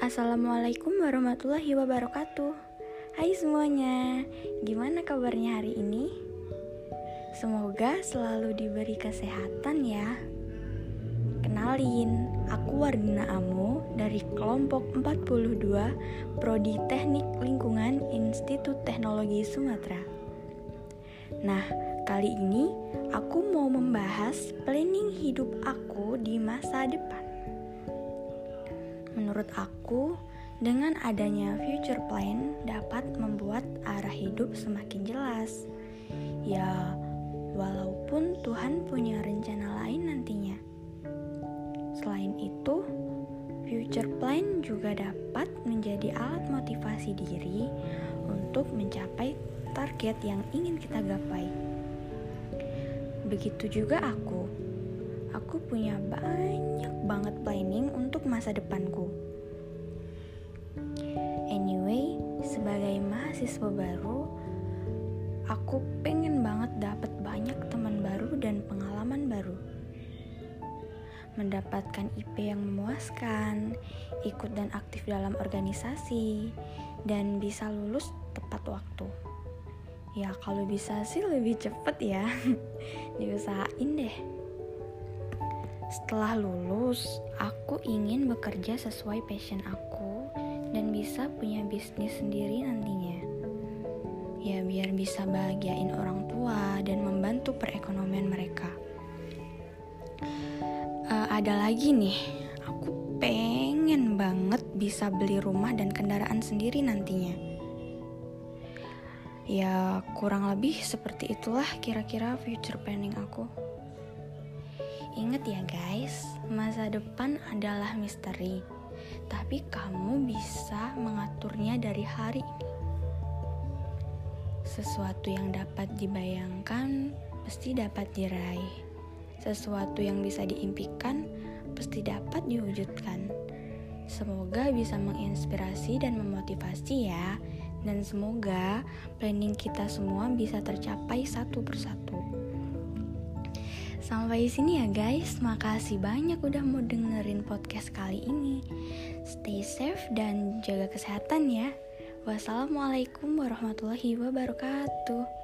Assalamualaikum warahmatullahi wabarakatuh. Hai semuanya, gimana kabarnya hari ini? Semoga selalu diberi kesehatan ya. Kenalin, aku Wardina Amo dari kelompok 42 Prodi Teknik Lingkungan Institut Teknologi Sumatera. Nah, kali ini aku mau membahas planning hidup aku di masa depan. Menurut aku, dengan adanya future plan dapat membuat arah hidup semakin jelas. Ya, walaupun Tuhan punya rencana lain nantinya. Selain itu, future plan juga dapat menjadi alat motivasi diri untuk mencapai target yang ingin kita gapai. Begitu juga aku aku punya banyak banget planning untuk masa depanku. Sebagai mahasiswa baru, aku pengen banget dapat banyak teman baru dan pengalaman baru. Mendapatkan IP yang memuaskan, ikut dan aktif dalam organisasi, dan bisa lulus tepat waktu. Ya kalau bisa sih lebih cepet ya Diusahain deh setelah lulus, aku ingin bekerja sesuai passion aku dan bisa punya bisnis sendiri nantinya. Ya biar bisa bahagiain orang tua dan membantu perekonomian mereka. Uh, ada lagi nih, aku pengen banget bisa beli rumah dan kendaraan sendiri nantinya. Ya kurang lebih seperti itulah kira-kira future planning aku. Ingat ya guys, masa depan adalah misteri, tapi kamu bisa mengaturnya dari hari ini. Sesuatu yang dapat dibayangkan pasti dapat diraih. Sesuatu yang bisa diimpikan pasti dapat diwujudkan. Semoga bisa menginspirasi dan memotivasi ya. Dan semoga planning kita semua bisa tercapai satu persatu. Sampai sini ya guys, makasih banyak udah mau dengerin podcast kali ini. Stay safe dan jaga kesehatan ya. Wassalamualaikum warahmatullahi wabarakatuh.